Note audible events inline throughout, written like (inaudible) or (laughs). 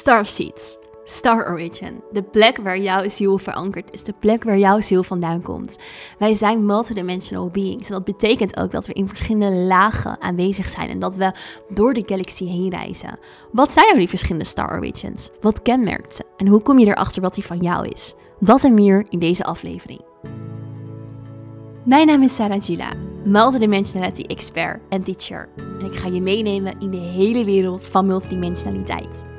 Starseeds. Star Origin. De plek waar jouw ziel verankerd is. De plek waar jouw ziel vandaan komt. Wij zijn multidimensional beings. En dat betekent ook dat we in verschillende lagen aanwezig zijn. En dat we door de galaxie heen reizen. Wat zijn nou die verschillende Star Origins? Wat kenmerkt ze? En hoe kom je erachter wat die van jou is? Dat en meer in deze aflevering. Mijn naam is Sarah Gila, multidimensionality expert en teacher. En ik ga je meenemen in de hele wereld van multidimensionaliteit.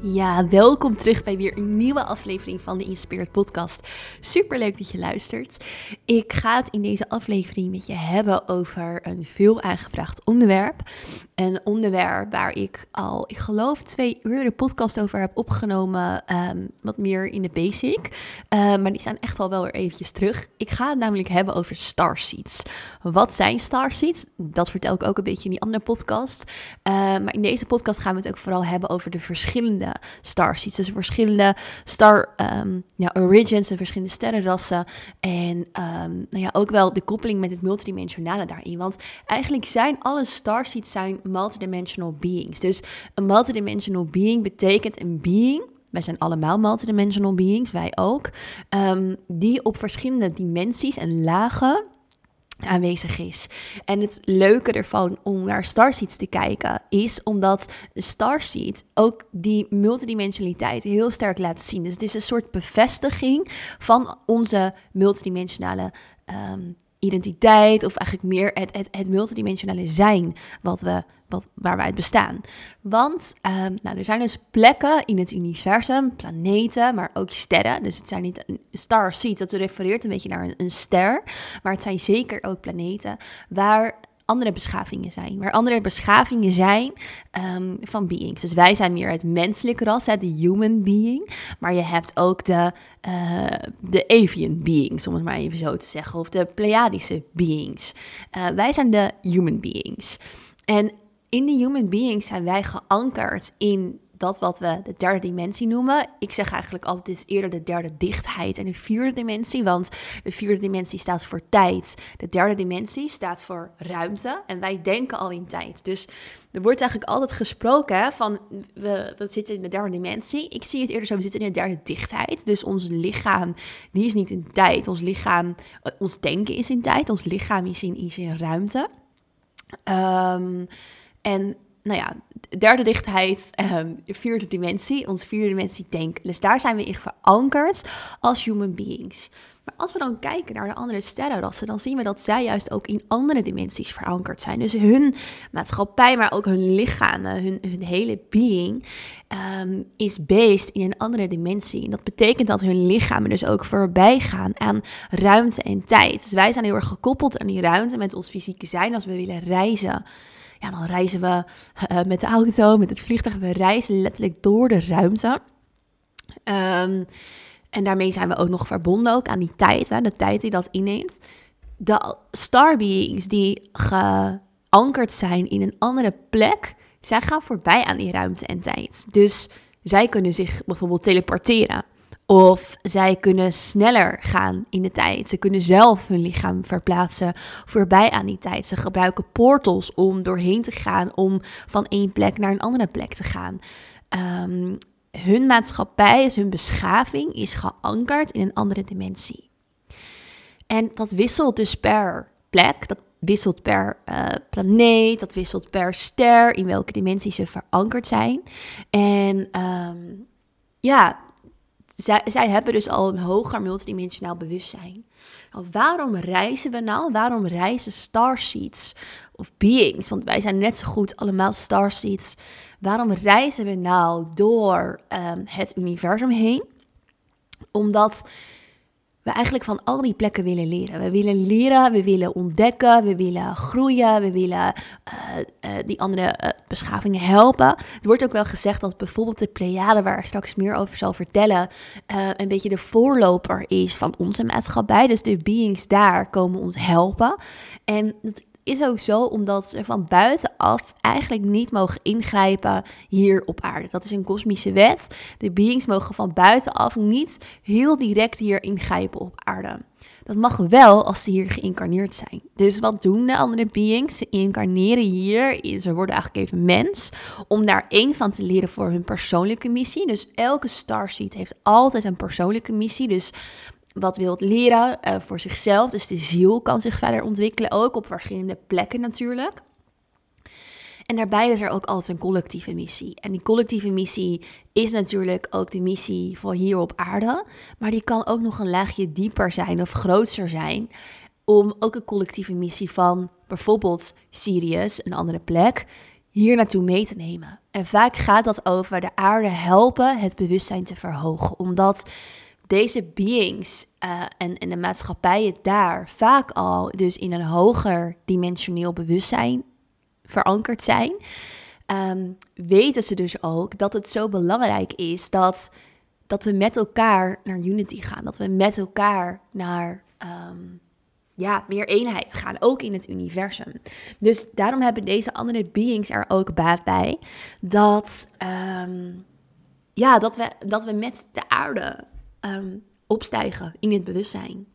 Ja, welkom terug bij weer een nieuwe aflevering van de Inspired Podcast. Super leuk dat je luistert. Ik ga het in deze aflevering met je hebben over een veel aangevraagd onderwerp. Een onderwerp waar ik al, ik geloof, twee uur de podcast over heb opgenomen. Ehm, wat meer in de basic. Uh, maar die zijn echt al wel weer eventjes terug. Ik ga het namelijk hebben over starseeds. Wat zijn starseeds? Dat vertel ik ook een beetje in die andere podcast. Uh, maar in deze podcast gaan we het ook vooral hebben over de verschillende starseeds. Dus verschillende star um, ja, origins en verschillende sterrenrassen. En um, nou ja, ook wel de koppeling met het multidimensionale daarin. Want eigenlijk zijn alle starseeds zijn multidimensional beings. Dus een multidimensional being betekent een being wij zijn allemaal multidimensional beings, wij ook. Um, die op verschillende dimensies en lagen aanwezig is. En het leuke ervan om naar starseeds te kijken is omdat starseed ook die multidimensionaliteit heel sterk laat zien. Dus het is een soort bevestiging van onze multidimensionale um, identiteit of eigenlijk meer het, het, multidimensionale zijn wat we, wat, waar wij het bestaan. Want um, nou, er zijn dus plekken in het universum, planeten, maar ook sterren. Dus het zijn niet een star seed, dat refereert een beetje naar een, een ster. Maar het zijn zeker ook planeten waar andere beschavingen zijn. Waar andere beschavingen zijn um, van beings. Dus wij zijn meer het menselijke ras, hè, de human being. Maar je hebt ook de, uh, de avian beings, om het maar even zo te zeggen. Of de Pleiadische beings. Uh, wij zijn de human beings. En in de human beings zijn wij geankerd in dat wat we de derde dimensie noemen. Ik zeg eigenlijk altijd, is eerder de derde dichtheid en de vierde dimensie, want de vierde dimensie staat voor tijd. De derde dimensie staat voor ruimte en wij denken al in tijd. Dus er wordt eigenlijk altijd gesproken van, we, we zitten in de derde dimensie. Ik zie het eerder zo, we zitten in de derde dichtheid. Dus ons lichaam, die is niet in tijd. Ons lichaam, ons denken is in tijd. Ons lichaam is in, is in ruimte. Um, en nou ja, derde dichtheid, um, vierde dimensie, onze vierde dimensie denken. Dus daar zijn we in verankerd als human beings. Maar als we dan kijken naar de andere sterrenrassen, dan zien we dat zij juist ook in andere dimensies verankerd zijn. Dus hun maatschappij, maar ook hun lichamen, hun, hele being, um, is based in een andere dimensie. En dat betekent dat hun lichamen dus ook voorbij gaan aan ruimte en tijd. Dus wij zijn heel erg gekoppeld aan die ruimte met ons fysieke zijn als we willen reizen ja, dan reizen we uh, met de auto, met het vliegtuig. We reizen letterlijk door de ruimte. Um, en daarmee zijn we ook nog verbonden ook aan die tijd, hè, de tijd die dat inneemt. De starbeings die geankerd zijn in een andere plek, zij gaan voorbij aan die ruimte en tijd. Dus zij kunnen zich bijvoorbeeld teleporteren. Of zij kunnen sneller gaan in de tijd. Ze kunnen zelf hun lichaam verplaatsen voorbij aan die tijd. Ze gebruiken portals om doorheen te gaan, om van één plek naar een andere plek te gaan. Um, hun maatschappij, is hun beschaving is geankerd in een andere dimensie. En dat wisselt dus per plek, dat wisselt per uh, planeet, dat wisselt per ster, in welke dimensie ze verankerd zijn. En um, ja, zij, zij hebben dus al een hoger multidimensionaal bewustzijn. Nou, waarom reizen we nou? Waarom reizen starseeds of beings? Want wij zijn net zo goed allemaal starseeds. Waarom reizen we nou door um, het universum heen? Omdat we eigenlijk van al die plekken willen leren. We willen leren, we willen ontdekken, we willen groeien, we willen uh, uh, die andere uh, beschavingen helpen. Het wordt ook wel gezegd dat bijvoorbeeld de Pleiade, waar ik straks meer over zal vertellen, een beetje de voorloper is van onze maatschappij. Dus de beings daar komen ons helpen. En dat is ook zo omdat ze van buitenaf eigenlijk niet mogen ingrijpen hier op aarde. Dat is een kosmische wet. De beings mogen van buitenaf niet heel direct hier ingrijpen op aarde. Dat mag wel als ze hier geïncarneerd zijn. Dus wat doen de andere beings? Ze incarneren hier, ze worden eigenlijk even mens, om daar één van te leren voor hun persoonlijke missie. Dus elke starseed heeft altijd een persoonlijke missie. Dus wat wil het leren uh, voor zichzelf. Dus de ziel kan zich verder ontwikkelen, ook op verschillende plekken natuurlijk. En daarbij is er ook altijd een collectieve missie. En die collectieve missie is natuurlijk ook de missie voor hier op aarde. Maar die kan ook nog een laagje dieper zijn of groter zijn. Om ook een collectieve missie van bijvoorbeeld Sirius, een andere plek, hier naartoe mee te nemen. En vaak gaat dat over de aarde helpen het bewustzijn te verhogen. Omdat deze beings uh, en, de maatschappijen daar vaak al dus in een hoger dimensioneel bewustzijn verankerd zijn, um, weten ze dus ook dat het zo belangrijk is dat, dat we met elkaar naar unity gaan. Dat we met elkaar naar um, ja, meer eenheid gaan, ook in het universum. Dus daarom hebben deze andere beings er ook baat bij dat, um, ja, dat, we, dat we met de aarde um, opstijgen in het bewustzijn.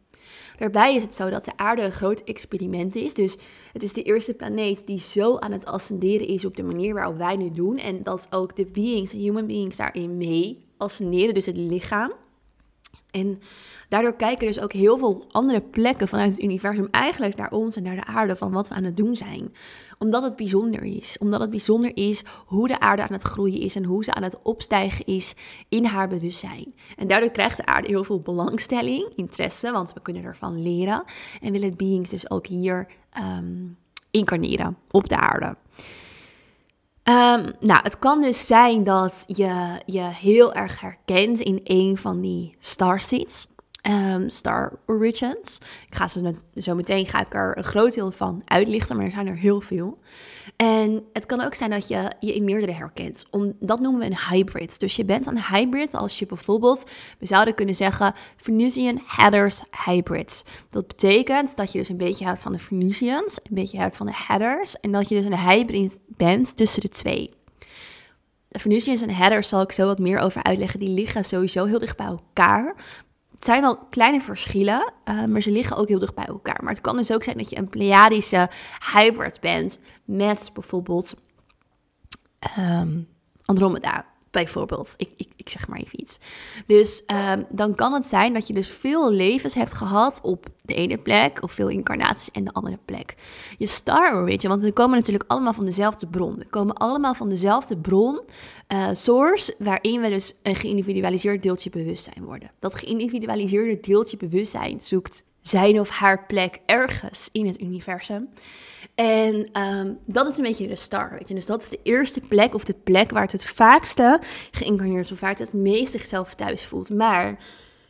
Daarbij is het zo dat de aarde een groot experiment is. Dus het is de eerste planeet die zo aan het ascenderen is op de manier waarop wij nu doen. En dat ook de beings, de human beings daarin mee ascenderen, dus het lichaam. En daardoor kijken dus ook heel veel andere plekken vanuit het universum eigenlijk naar ons en naar de aarde van wat we aan het doen zijn. Omdat het bijzonder is. Omdat het bijzonder is hoe de aarde aan het groeien is en hoe ze aan het opstijgen is in haar bewustzijn. En daardoor krijgt de aarde heel veel belangstelling, interesse, want we kunnen ervan leren. En willen beings dus ook hier um, incarneren op de aarde. Um, nou, het kan dus zijn dat je je heel erg herkent in een van die starseeds. Um, Star Origins. Ik ga ze zo meteen ga ik er een groot deel van uitlichten, maar er zijn er heel veel. En het kan ook zijn dat je je in meerdere herkent. Om, dat noemen we een hybrid. Dus je bent een hybrid als je bijvoorbeeld, we zouden kunnen zeggen, Venusian Headers Hybrid. Dat betekent dat je dus een beetje houdt van de Venusians, een beetje houdt van de Headers. En dat je dus een hybrid bent tussen de twee. Venusians en Headers zal ik zo wat meer over uitleggen. Die liggen sowieso heel dicht bij elkaar. Het zijn wel kleine verschillen, uh, maar ze liggen ook heel dicht bij elkaar. Maar het kan dus ook zijn dat je een Pleiadische hybrid bent met bijvoorbeeld um, Andromeda bijvoorbeeld. Ik, ik, ik zeg maar even iets. Dus um, dan kan het zijn dat je dus veel levens hebt gehad op de ene plek, of veel incarnaties en de andere plek. Je star origin, want we komen natuurlijk allemaal van dezelfde bron. We komen allemaal van dezelfde bron, uh, source, waarin we dus een geïndividualiseerd deeltje bewustzijn worden. Dat geïndividualiseerde deeltje bewustzijn zoekt zijn of haar plek ergens in het universum. En um, dat is een beetje de star, weet je. Dus dat is de eerste plek of de plek waar het het vaakste geïncarneerd of waar het het meest zichzelf thuis voelt. Maar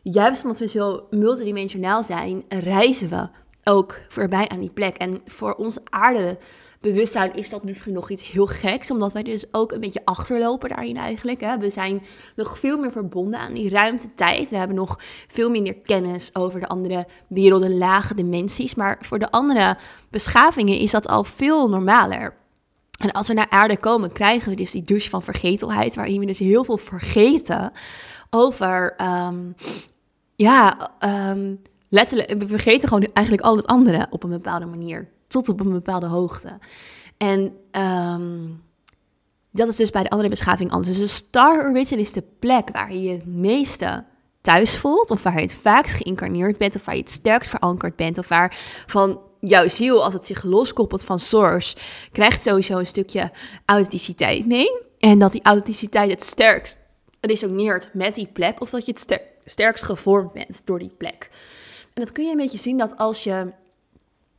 juist omdat we zo multidimensionaal zijn, reizen we ook voorbij aan die plek. En voor ons aarde bewustzijn is dat misschien nog iets heel geks, omdat wij dus ook een beetje achterlopen daarin eigenlijk. Hè. We zijn nog veel meer verbonden aan die ruimte-tijd. We hebben nog veel minder kennis over de andere werelden, lage dimensies. Maar voor de andere beschavingen is dat al veel normaler. En als we naar aarde komen, krijgen we dus die douche van vergetelheid, waarin we dus heel veel vergeten over, um, ja, um, letterlijk, we vergeten gewoon eigenlijk al het andere op een bepaalde manier tot op een bepaalde hoogte. En um, dat is dus bij de andere beschaving anders. Dus de star origin is de plek waar je je het meeste thuis voelt, of waar je het vaakst geïncarneerd bent, of waar je het sterkst verankerd bent, of waar van jouw ziel, als het zich loskoppelt van source, krijgt sowieso een stukje authenticiteit mee. En dat die authenticiteit het sterkst resoneert met die plek, of dat je het sterkst gevormd bent door die plek. En dat kun je een beetje zien dat als je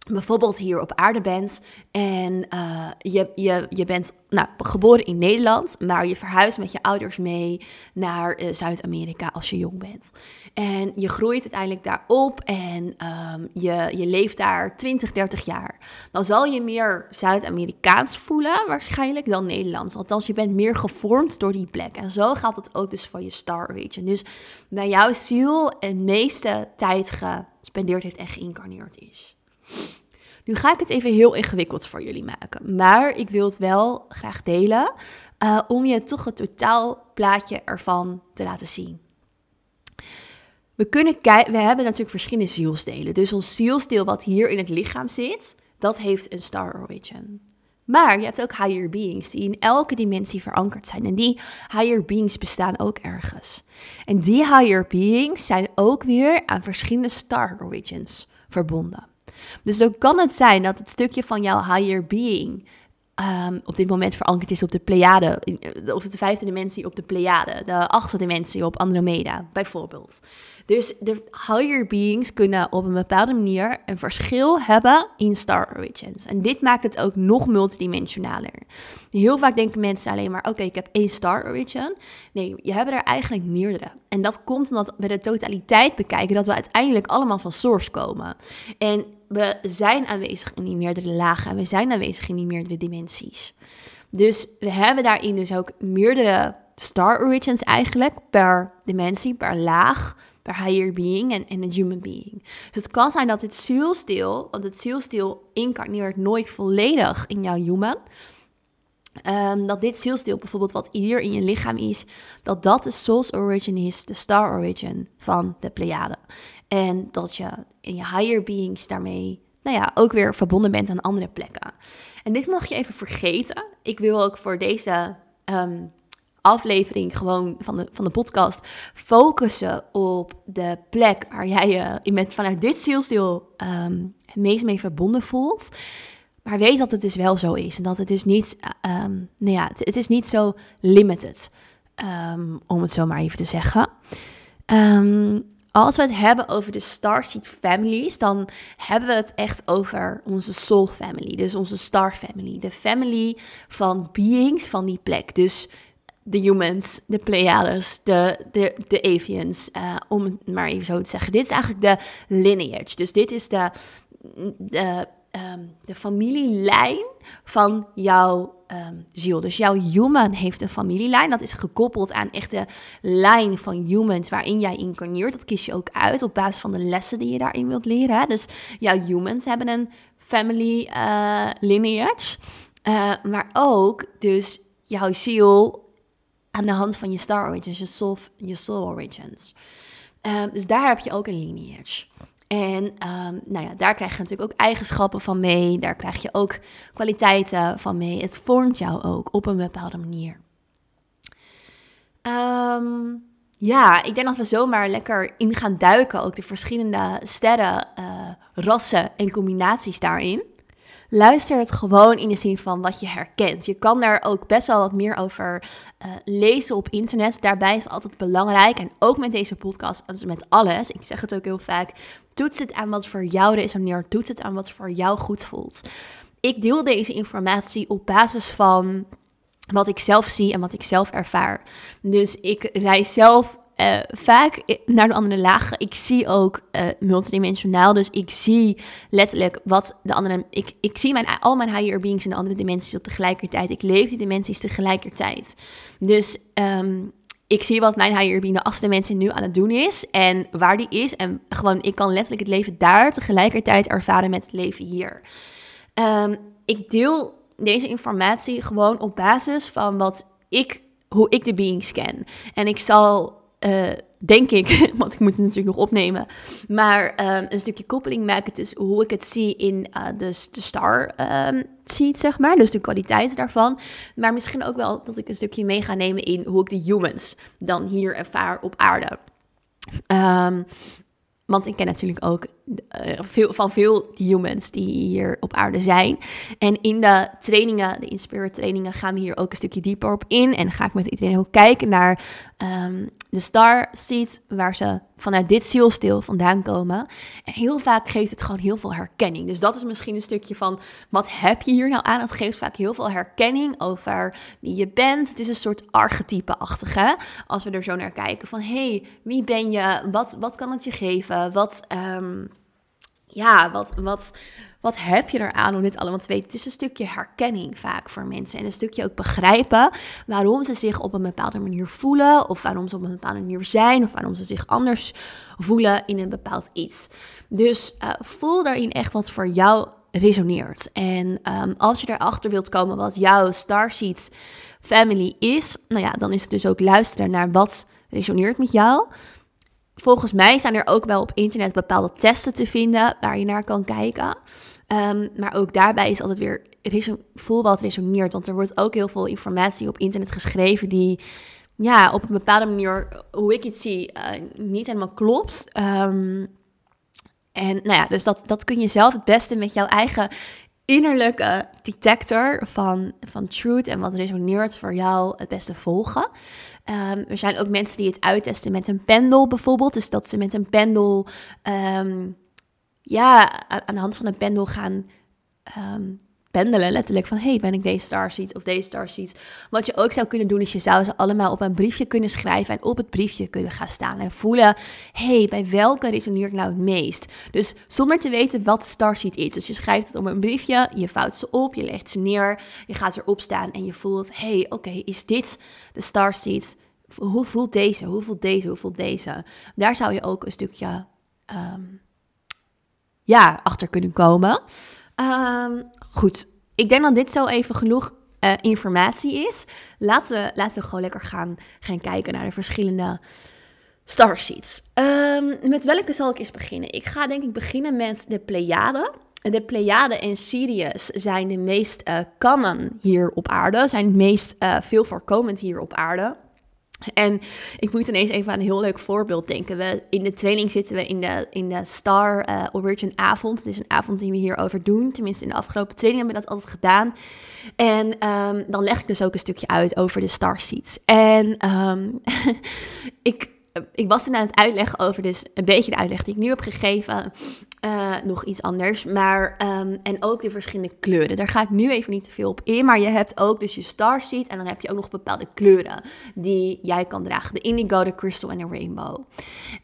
bijvoorbeeld hier op aarde bent en uh, je, je, je bent nou, geboren in Nederland, maar je verhuist met je ouders mee naar uh, Zuid-Amerika als je jong bent. En je groeit uiteindelijk daar op en um, je, je leeft daar 20, 30 jaar. Dan zal je meer Zuid-Amerikaans voelen waarschijnlijk dan Nederlands. Althans, je bent meer gevormd door die plek. En zo gaat het ook dus voor je star region. Dus bij jouw ziel en meeste tijd gespendeerd heeft en geïncarneerd is. Nu ga ik het even heel ingewikkeld voor jullie maken, maar ik wil het wel graag delen uh, om je toch het totaalplaatje ervan te laten zien. We, kunnen we hebben natuurlijk verschillende zielsdelen. Dus ons zielsdeel wat hier in het lichaam zit, dat heeft een star origin. Maar je hebt ook higher beings die in elke dimensie verankerd zijn. En die higher beings bestaan ook ergens. En die higher beings zijn ook weer aan verschillende star origins verbonden. Dus dan kan het zijn dat het stukje van jouw higher being um, op dit moment verankerd is op de Pleiade, of de vijfde dimensie op de Pleiade, de achtste dimensie op Andromeda, bijvoorbeeld. Dus de higher beings kunnen op een bepaalde manier een verschil hebben in star origins. En dit maakt het ook nog multidimensionaler. Heel vaak denken mensen alleen maar, oké, ik heb één star origin. Nee, je hebt er eigenlijk meerdere. En dat komt omdat we de totaliteit bekijken, dat we uiteindelijk allemaal van source komen. En we zijn aanwezig in die meerdere lagen en we zijn aanwezig in die meerdere dimensies. Dus we hebben daarin dus ook meerdere star origins eigenlijk per dimensie, per laag, per higher being en, en een human being. Dus het kan zijn dat het zielsdeel, want het zielsdeel incarneert nooit volledig in jouw human. Um, dat dit zielsdeel bijvoorbeeld wat hier in je lichaam is, dat dat de soul's origin is, de star origin van de Pleiade. En dat je in je higher beings daarmee, nou ja, ook weer verbonden bent aan andere plekken. En dit mag je even vergeten. Ik wil ook voor deze um, aflevering gewoon van de, van de podcast focussen op de plek waar jij je met, vanuit dit zielsdeel um, het meest mee verbonden voelt. Maar weet dat het dus wel zo is. En dat het dus niet, um, nou ja, het, het, is niet zo limited. Um, om het zo maar even te zeggen. Um, als we het hebben over de Starseed families, dan hebben we het echt over onze soul family. Dus onze star family. De family van beings van die plek. Dus de humans, de Pleiades, de, de, de avians, uh, om het maar even zo te zeggen. Dit is eigenlijk de lineage. Dus dit is de, de um, de familielijn van jouw um, ziel. Dus jouw human heeft een familielijn. Dat is gekoppeld aan echt de lijn van humans waarin jij incarneert. Dat kies je ook uit op basis van de lessen die je daarin wilt leren. Dus jouw humans hebben een family uh, lineage. Uh, maar ook dus jouw ziel aan de hand van je star origins, je soul, je soul origins. Uh, dus daar heb je ook een lineage. En um, nou ja, daar krijg je natuurlijk ook eigenschappen van mee. Daar krijg je ook kwaliteiten van mee. Het vormt jou ook op een bepaalde manier. Um, ja, ik denk dat we zomaar lekker in gaan duiken. Ook de verschillende sterren, uh, rassen en combinaties daarin. Luister het gewoon in de zin van wat je herkent. Je kan daar ook best wel wat meer over uh, lezen op internet. Daarbij is altijd belangrijk. En ook met deze podcast, met alles. Ik zeg het ook heel vaak. Toets het aan wat voor jou resoneert. Toets het aan wat voor jou goed voelt. Ik deel deze informatie op basis van wat ik zelf zie en wat ik zelf ervaar. Dus ik reis zelf uh, vaak naar de andere lagen. Ik zie ook uh, multidimensionaal. Dus ik zie letterlijk wat de andere. Ik, ik zie mijn, al mijn higher beings in de andere dimensies op tegelijkertijd. Ik leef die dimensies tegelijkertijd. Dus um, ik zie wat mijn higher being, de achtste dimensie, nu aan het doen is. En waar die is. En gewoon, ik kan letterlijk het leven daar tegelijkertijd ervaren met het leven hier. Um, ik deel deze informatie gewoon op basis van wat ik, hoe ik de beings ken. En ik zal uh, denk ik, (laughs) want ik moet het natuurlijk nog opnemen, maar um, een stukje koppeling maken tussen hoe ik het zie in uh, de, de star um, zeg maar, dus de kwaliteit daarvan. Maar misschien ook wel dat ik een stukje mee ga nemen in hoe ik de humans dan hier ervaar op aarde. Um, want ik ken natuurlijk ook veel, van veel humans die hier op aarde zijn. En in de trainingen, de Inspirit trainingen, gaan we hier ook een stukje dieper op in. En ga ik met iedereen ook kijken naar um, de star seed, waar ze vanuit dit zielstil vandaan komen. En heel vaak geeft het gewoon heel veel herkenning. Dus dat is misschien een stukje van, wat heb je hier nou aan? Het geeft vaak heel veel herkenning over wie je bent. Het is een soort archetype-achtige, als we er zo naar kijken. Van, hey, wie ben je? Wat, wat kan het je geven? Wat, um, ja, wat, wat, wat heb je eraan om dit allemaal te weten? Het is een stukje herkenning vaak voor mensen. En een stukje ook begrijpen waarom ze zich op een bepaalde manier voelen. Of waarom ze op een bepaalde manier zijn. Of waarom ze zich anders voelen in een bepaald iets. Dus uh, voel daarin echt wat voor jou resoneert. En um, als je erachter wilt komen wat jouw Starseed family is. Nou ja, dan is het dus ook luisteren naar wat resoneert met jou. Volgens mij zijn er ook wel op internet bepaalde testen te vinden waar je naar kan kijken. Um, maar ook daarbij is altijd weer voel wat resoneert. Want er wordt ook heel veel informatie op internet geschreven die ja, op een bepaalde manier, hoe ik het zie, uh, niet helemaal klopt. Um, en nou ja, dus dat, dat kun je zelf het beste met jouw eigen innerlijke detector van, van truth en wat resoneert voor jou het beste volgen. Um, er zijn ook mensen die het uittesten met een pendel bijvoorbeeld. Dus dat ze met een pendel, um, ja, aan de hand van een pendel gaan um, pendelen, letterlijk van hey, ben ik deze starseed of deze starseed. Wat je ook zou kunnen doen is je zou ze allemaal op een briefje kunnen schrijven en op het briefje kunnen gaan staan en voelen, hey, bij welke resoneert nou het meest? Dus zonder te weten wat starseed is. Dus je schrijft het op een briefje, je vouwt ze op, je legt ze neer, je gaat erop staan en je voelt, hey, oké, is dit de starseed? Hoe voelt deze? Hoe voelt deze? Hoe voelt deze? Daar zou je ook een stukje um, ja, achter kunnen komen. Um, goed, ik denk dat dit zo even genoeg uh, informatie is. Laten we, laten we gewoon lekker gaan, gaan kijken naar de verschillende starseeds. Um, met welke zal ik eens beginnen? Ik ga denk ik beginnen met de Pleiade. De Pleiade en Sirius zijn de meest uh, hier op aarde, zijn het meest uh, veel voorkomend hier op aarde. En ik moet ineens even aan een heel leuk voorbeeld denken. We, in de training zitten we in de, in de Star uh, Origin avond. Het is een avond die we hierover doen. Tenminste, in de afgelopen training hebben we dat altijd gedaan. En um, dan leg ik dus ook een stukje uit over de Star Seeds. En um, (laughs) ik ik was er aan het uitleggen over, dus een beetje de uitleg die ik nu heb gegeven. Uh, nog iets anders. Maar, um, en ook de verschillende kleuren. Daar ga ik nu even niet te veel op in. Maar je hebt ook dus je starseed. En dan heb je ook nog bepaalde kleuren die jij kan dragen. De indigo, de crystal en de rainbow.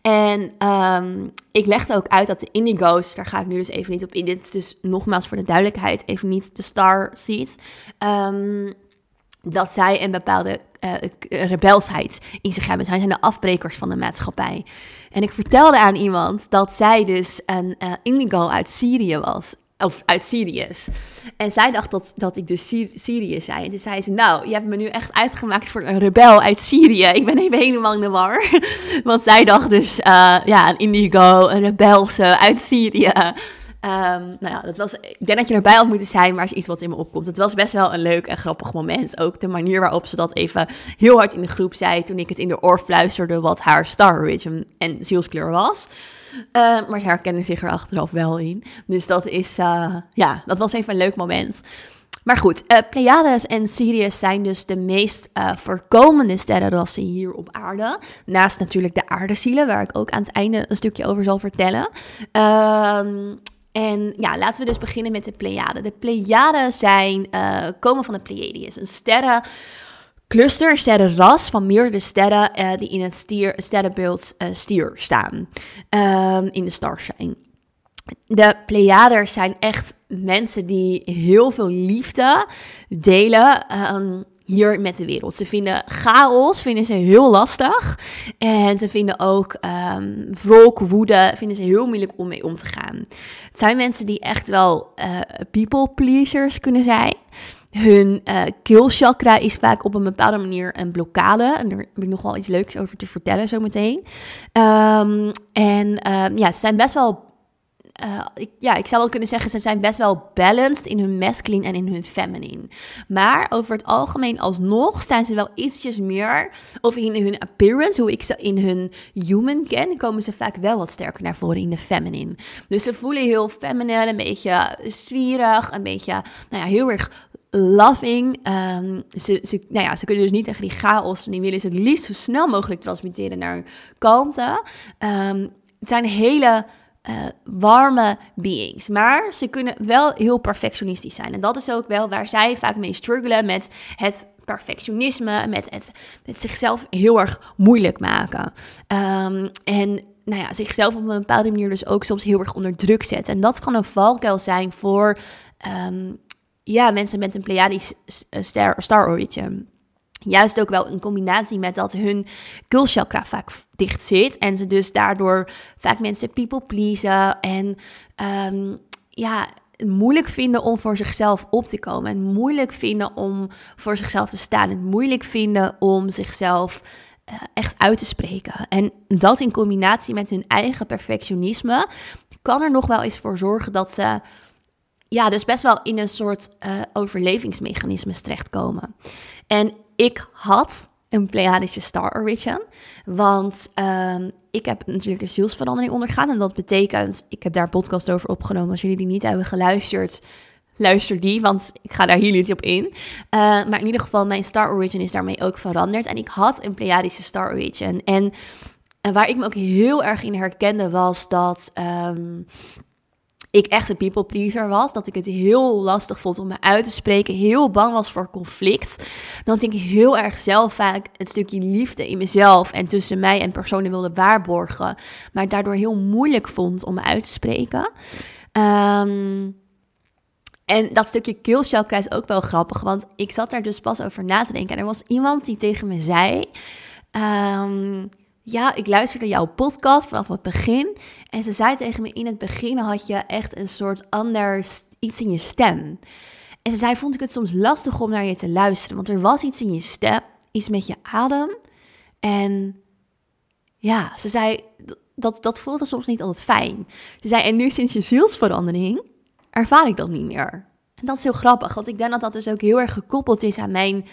En um, ik legde ook uit dat de indigo's, daar ga ik nu dus even niet op in. Dit is dus nogmaals voor de duidelijkheid even niet de starseed. Um, dat zij een bepaalde uh, rebelsheid in zich hebben. Zij zijn de afbrekers van de maatschappij. En ik vertelde aan iemand dat zij dus een uh, indigo uit Syrië was. Of uit Syrië's. En zij dacht dat, dat ik dus Syrië zei. En toen zei ze, nou, je hebt me nu echt uitgemaakt voor een rebel uit Syrië. Ik ben even helemaal in de war. (laughs) Want zij dacht dus, uh, ja, een indigo, een rebelse uit Syrië. Um, nou ja, dat was, ik denk dat je erbij had moeten zijn, maar is iets wat in me opkomt. Het was best wel een leuk en grappig moment. Ook de manier waarop ze dat even heel hard in de groep zei toen ik het in de oor fluisterde wat haar star en zielskleur was. Uh, maar ze herkende zich er achteraf wel in. Dus dat is, uh, ja, dat was even een leuk moment. Maar goed, uh, Pleiades en Sirius zijn dus de meest uh, voorkomende sterrenrassen hier op aarde. Naast natuurlijk de aardezielen, waar ik ook aan het einde een stukje over zal vertellen. Uh, en ja, laten we dus beginnen met de Pleiaden. De Pleiaden zijn, uh, komen van de Pleiades, een sterren cluster, een sterrenras van meerdere sterren uh, die in het stier, sterrenbeeld uh, stier staan, um, in de starshine. De Pleiaders zijn echt mensen die heel veel liefde delen. Um, hier met de wereld. Ze vinden chaos vinden ze heel lastig. En ze vinden ook um, wrok, woede, vinden ze heel moeilijk om mee om te gaan. Het zijn mensen die echt wel uh, people pleasers kunnen zijn. Hun uh, keelchakra is vaak op een bepaalde manier een blokkade. En daar heb ik nog wel iets leuks over te vertellen zometeen. Um, en uh, ja, ze zijn best wel uh, ik, ja, ik zou wel kunnen zeggen, ze zijn best wel balanced in hun masculine en in hun feminine. Maar over het algemeen alsnog staan ze wel ietsjes meer, of in hun appearance, hoe ik ze in hun human ken, komen ze vaak wel wat sterker naar voren in de feminine. Dus ze voelen heel feminine, een beetje zwierig, een beetje, nou ja, heel erg loving. Um, ze, ze, nou ja, ze kunnen dus niet tegen die chaos, die willen ze het liefst zo snel mogelijk transmitteren naar kalmte. Um, het zijn hele uh, warme beings. Maar ze kunnen wel heel perfectionistisch zijn. En dat is ook wel waar zij vaak mee struggelen met het perfectionisme, met het met zichzelf heel erg moeilijk maken. Um, en nou ja, zichzelf op een bepaalde manier dus ook soms heel erg onder druk zetten. En dat kan een valkuil zijn voor um, ja, mensen met een Pleiadisch star, star origin. Juist ook wel in combinatie met dat hun kulchakra vaak dicht zit. En ze dus daardoor vaak mensen people pleasen. En um, ja, moeilijk vinden om voor zichzelf op te komen. En moeilijk vinden om voor zichzelf te staan. En moeilijk vinden om zichzelf uh, echt uit te spreken. En dat in combinatie met hun eigen perfectionisme kan er nog wel eens voor zorgen dat ze ja, dus best wel in een soort uh, overlevingsmechanismes terechtkomen. En ik had een Pleiadische Star Origin, want um, ik heb natuurlijk een zielsverandering ondergaan. En dat betekent, ik heb daar een podcast over opgenomen. Als jullie die niet hebben geluisterd, luister die, want ik ga daar hier niet op in. Uh, maar in ieder geval, mijn Star Origin is daarmee ook veranderd. En ik had een Pleiadische Star Origin. En, en waar ik me ook heel erg in herkende was dat... Um, ik echt een people pleaser was. Dat ik het heel lastig vond om me uit te spreken. Heel bang was voor conflict. Dat ik heel erg zelf vaak een stukje liefde in mezelf en tussen mij en personen wilde waarborgen. Maar daardoor heel moeilijk vond om me uit te spreken. Um, en dat stukje keelchakra is ook wel grappig. Want ik zat daar dus pas over na te denken. En er was iemand die tegen me zei... Um, ja, ik luisterde jouw podcast vanaf het begin. En ze zei tegen me, in het begin had je echt een soort ander iets in je stem. En ze zei, vond ik het soms lastig om naar je te luisteren. Want er was iets in je stem, iets met je adem. En ja, ze zei, dat, dat voelde soms niet altijd fijn. Ze zei, en nu sinds je zielsverandering ervaar ik dat niet meer. En dat is heel grappig, want ik denk dat dat dus ook heel erg gekoppeld is aan mijn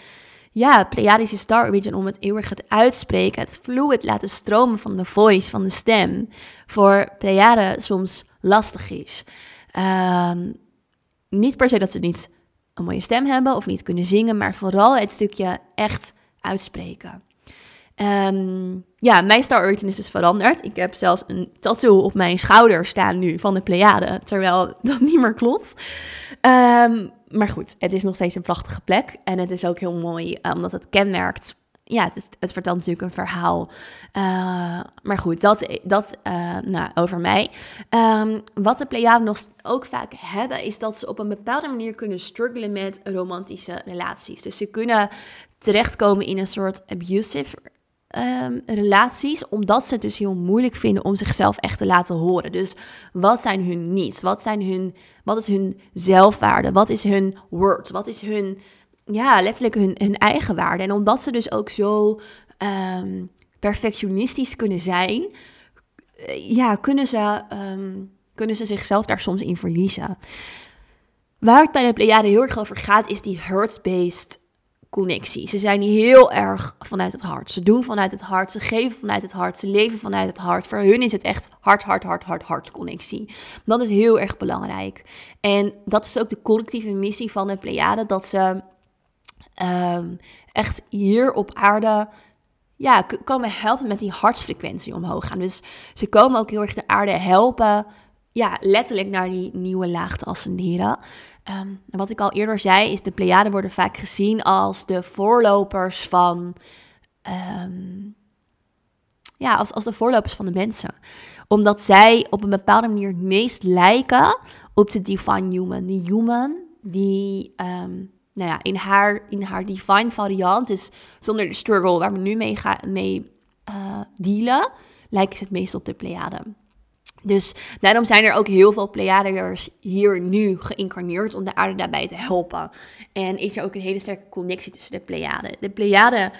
ja, Pleiadische Star Origin om het eeuwig het uitspreken, het fluid laten stromen van de voice, van de stem, voor Pleiade soms lastig is. Um, niet per se dat ze niet een mooie stem hebben of niet kunnen zingen, maar vooral het stukje echt uitspreken. Um, ja, mijn Star Origin is dus veranderd. Ik heb zelfs een tattoo op mijn schouder staan nu van de Pleiade, terwijl dat niet meer klopt. Um, maar goed, het is nog steeds een prachtige plek. En het is ook heel mooi, eh, omdat het kenmerkt. Ja, het, is, het vertelt natuurlijk een verhaal. Uh, maar goed, dat, dat uh, nou, over mij. Um, wat de Pleiaden nog ook vaak hebben, is dat ze op een bepaalde manier kunnen struggelen met romantische relaties. Dus ze kunnen terechtkomen in een soort abusive um, relaties, omdat ze het dus heel moeilijk vinden om zichzelf echt te laten horen. Dus wat zijn hun needs? Wat, zijn hun, wat is hun zelfwaarde? Wat is hun worth? Wat is hun, ja, letterlijk hun, hun eigen waarde? En omdat ze dus ook zo um, perfectionistisch kunnen zijn, eh, ja, kunnen ze, um, kunnen ze zichzelf daar soms in verliezen. Waar het bij de Pleiade heel erg over gaat, is die hurt-based connectie. Ze zijn heel erg vanuit het hart. Ze doen vanuit het hart, ze geven vanuit het hart, ze leven vanuit het hart. Voor hun is het echt hart, hart, hart, hart, hart connectie. Dat is heel erg belangrijk. En dat is ook de collectieve missie van de Pleiade, dat ze um, echt hier op aarde ja, komen helpen met die hartsfrequentie omhoog gaan. Dus ze komen ook heel erg de aarde helpen, ja, letterlijk naar die nieuwe laag te ascenderen. Um, wat ik al eerder zei, is de Pleiaden worden vaak gezien als de voorlopers van. Um, ja, als, als de voorlopers van de mensen. Omdat zij op een bepaalde manier het meest lijken op de divine human. Die human die um, nou ja, in, haar, in haar divine variant, dus zonder de struggle waar we nu mee, gaan, mee uh, dealen, lijken ze het meest op de Pleiaden. Dus daarom zijn er ook heel veel Pleiadiërs hier nu geïncarneerd om de aarde daarbij te helpen. En is er ook een hele sterke connectie tussen de Pleiaden. De Pleiaden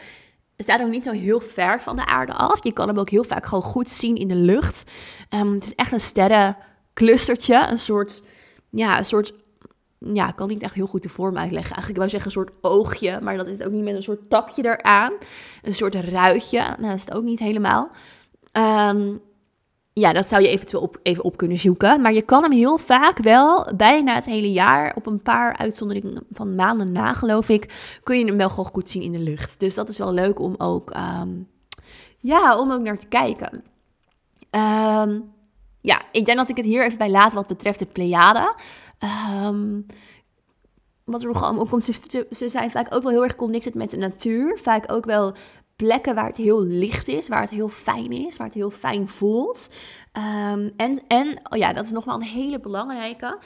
staat ook niet zo heel ver van de aarde af. Je kan hem ook heel vaak gewoon goed zien in de lucht. Um, het is echt een sterren, clustertje, een soort, ja, een soort, ja, ik kan niet echt heel goed de vorm uitleggen. Eigenlijk wou zeggen een soort oogje, maar dat is het ook niet met een soort takje eraan. Een soort ruitje, nou, dat is het ook niet helemaal. Ehm, ja, dat zou je eventueel op, even op kunnen zoeken. Maar je kan hem heel vaak wel, bijna het hele jaar, op een paar uitzonderingen van maanden na, geloof ik, kun je hem wel gewoon goed zien in de lucht. Dus dat is wel leuk om ook, ehm, ja, om ook naar te kijken. Ehm, ja, ik denk dat ik het hier even bij laat wat betreft de Pleiade. Um, wat er nog allemaal komt, ze, ze zijn vaak ook wel heel erg connected met de natuur. Vaak ook wel plekken waar het heel licht is, waar het heel fijn is, waar het heel fijn voelt. Um, en, en oh ja, dat is nog wel een hele belangrijke.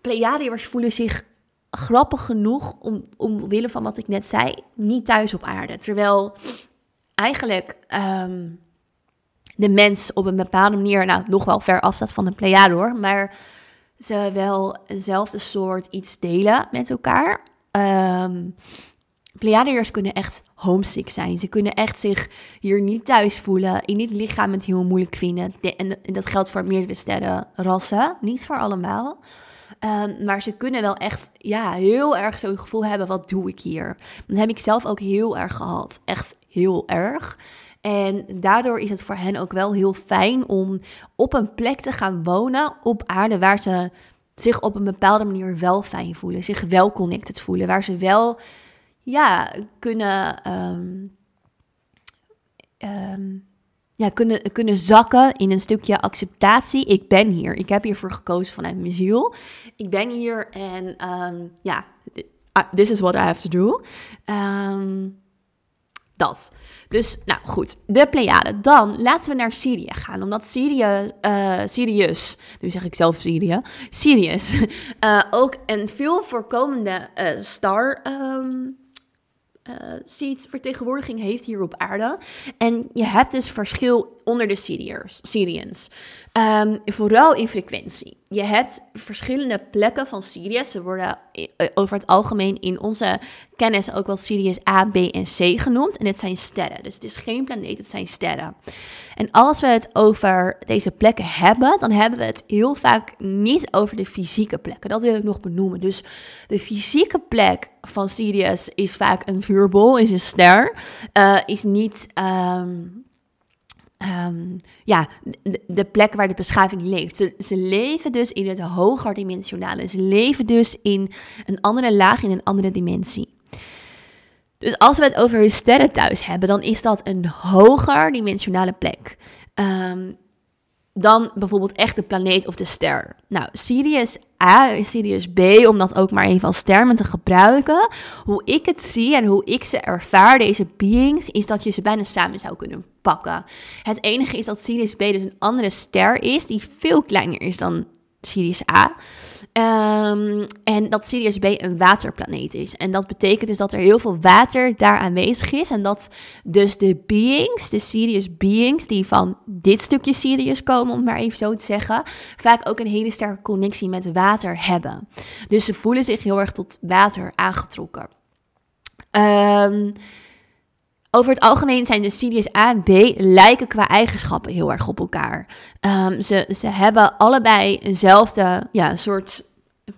Pleiadiërs voelen zich grappig genoeg, om, omwille van wat ik net zei, niet thuis op aarde. Terwijl eigenlijk um, de mens op een bepaalde manier, nou, nog wel ver afstaat van de Pleiade maar ze wel eenzelfde soort iets delen met elkaar. Um, Pleiadiërs kunnen echt homesick zijn. Ze kunnen echt zich hier niet thuis voelen, in dit lichaam het heel moeilijk vinden. en, dat geldt voor meerdere sterrenrassen, niet voor allemaal. Um, maar ze kunnen wel echt ja, heel erg zo'n gevoel hebben, wat doe ik hier? Dat heb ik zelf ook heel erg gehad, echt heel erg. En daardoor is het voor hen ook wel heel fijn om op een plek te gaan wonen op aarde waar ze zich op een bepaalde manier wel fijn voelen, zich wel connected voelen, waar ze wel ja, kunnen, um, um, ja, kunnen, kunnen zakken in een stukje acceptatie. Ik ben hier. Ik heb hiervoor gekozen vanuit mijn ziel. Ik ben hier en um, ja, this is what I have to do. dat. Dus, nou goed, de Pleiade. Dan laten we naar Syrië gaan, omdat Syrië, uh, Sirius, nu zeg ik zelf Syrië, Sirius, uh, (laughs) ook een veel voorkomende uh, star uh, vertegenwoordiging heeft hier op aarde. En je hebt dus verschil onder de Syriërs, Syriërs. Um, vooral in frequentie. Je hebt verschillende plekken van Syrië. Ze worden eh, over het algemeen in onze kennis ook wel Sirius A, B en C genoemd. En het zijn sterren. Dus het is geen planeet, het zijn sterren. En als we het over deze plekken hebben, dan hebben we het heel vaak niet over de fysieke plekken. Dat wil ik nog benoemen. Dus de fysieke plek van Sirius is vaak een vuurbol, is een ster. Uh, is niet. Um, um, ja, de, plek waar de beschaving leeft. Ze, ze leven dus in het hoger dimensionale. Ze leven dus in een andere laag, in een andere dimensie. Dus als we het over hun sterren thuis hebben, dan is dat een hoger dimensionale plek. Um, dan bijvoorbeeld echt de planeet of de ster. Nou, Sirius A en Sirius B, om dat ook maar even als termen te gebruiken. Hoe ik het zie en hoe ik ze ervaar, deze beings, is dat je ze bijna samen zou kunnen pakken. Het enige is dat Sirius B dus een andere ster is, die veel kleiner is dan Sirius A. Um, en dat Sirius B een waterplaneet is. En dat betekent dus dat er heel veel water daar aanwezig is. En dat dus de beings, de Sirius beings, die van dit stukje Sirius komen, om maar even zo te zeggen, vaak ook een hele sterke connectie met water hebben. Dus ze voelen zich heel erg tot water aangetrokken. Um, over het algemeen zijn de Sirius A en B lijken qua eigenschappen heel erg op elkaar. Um, ze, ze hebben allebei eenzelfde ja, soort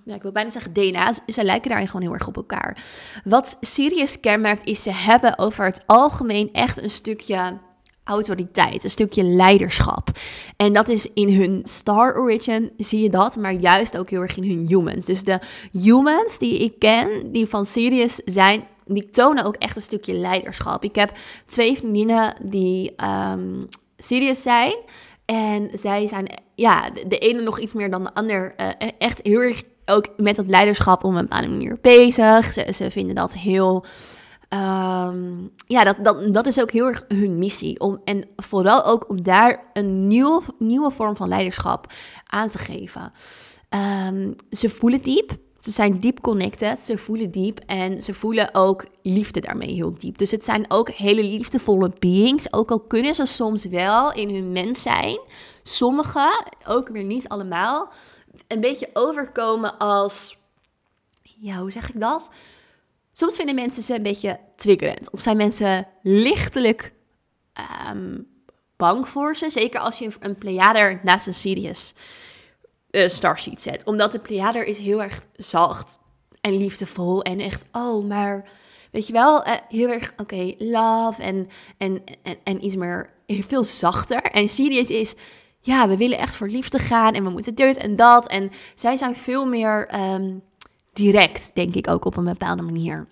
ik wil bijna zeggen DNA, ze lijken daarin gewoon heel erg op elkaar. Wat Sirius kenmerkt is, ze hebben over het algemeen echt een stukje autoriteit, een stukje leiderschap. En dat is in hun Star Origin, zie je dat, maar juist ook heel erg in hun humans. Dus de humans die ik ken, die van Sirius zijn, die tonen ook echt een stukje leiderschap. Ik heb twee vriendinnen die um, Sirius zijn. En zij zijn, ja, de ene nog iets meer dan de ander. Uh, echt heel erg ook met dat leiderschap op een bepaalde manier bezig. Ze, vinden dat heel. Um, ja, dat, dat, dat is ook heel erg hun missie. Om, en vooral ook om daar een nieuwe, nieuwe vorm van leiderschap aan te geven. Um, ze voelen diep. Ze zijn diep connected, ze voelen diep en ze voelen ook liefde daarmee heel diep. Dus het zijn ook hele liefdevolle beings, ook al kunnen ze soms wel in hun mens zijn. Sommigen, ook weer niet allemaal, een beetje overkomen als, ja, hoe zeg ik dat? Soms vinden mensen ze een beetje triggerend. Of zijn mensen lichtelijk um, bang voor ze. Zeker als je een Pleiader naast een Sirius uh, starseed zet. Omdat de Pleiader is heel erg zacht en liefdevol en echt, oh, maar weet je wel, uh, heel erg, oké, love en, en, en, en iets meer, veel zachter. En Sirius is, ja, we willen echt voor liefde gaan en we moeten dit en dat. En zij zijn veel meer um, direct, denk ik ook op een bepaalde manier.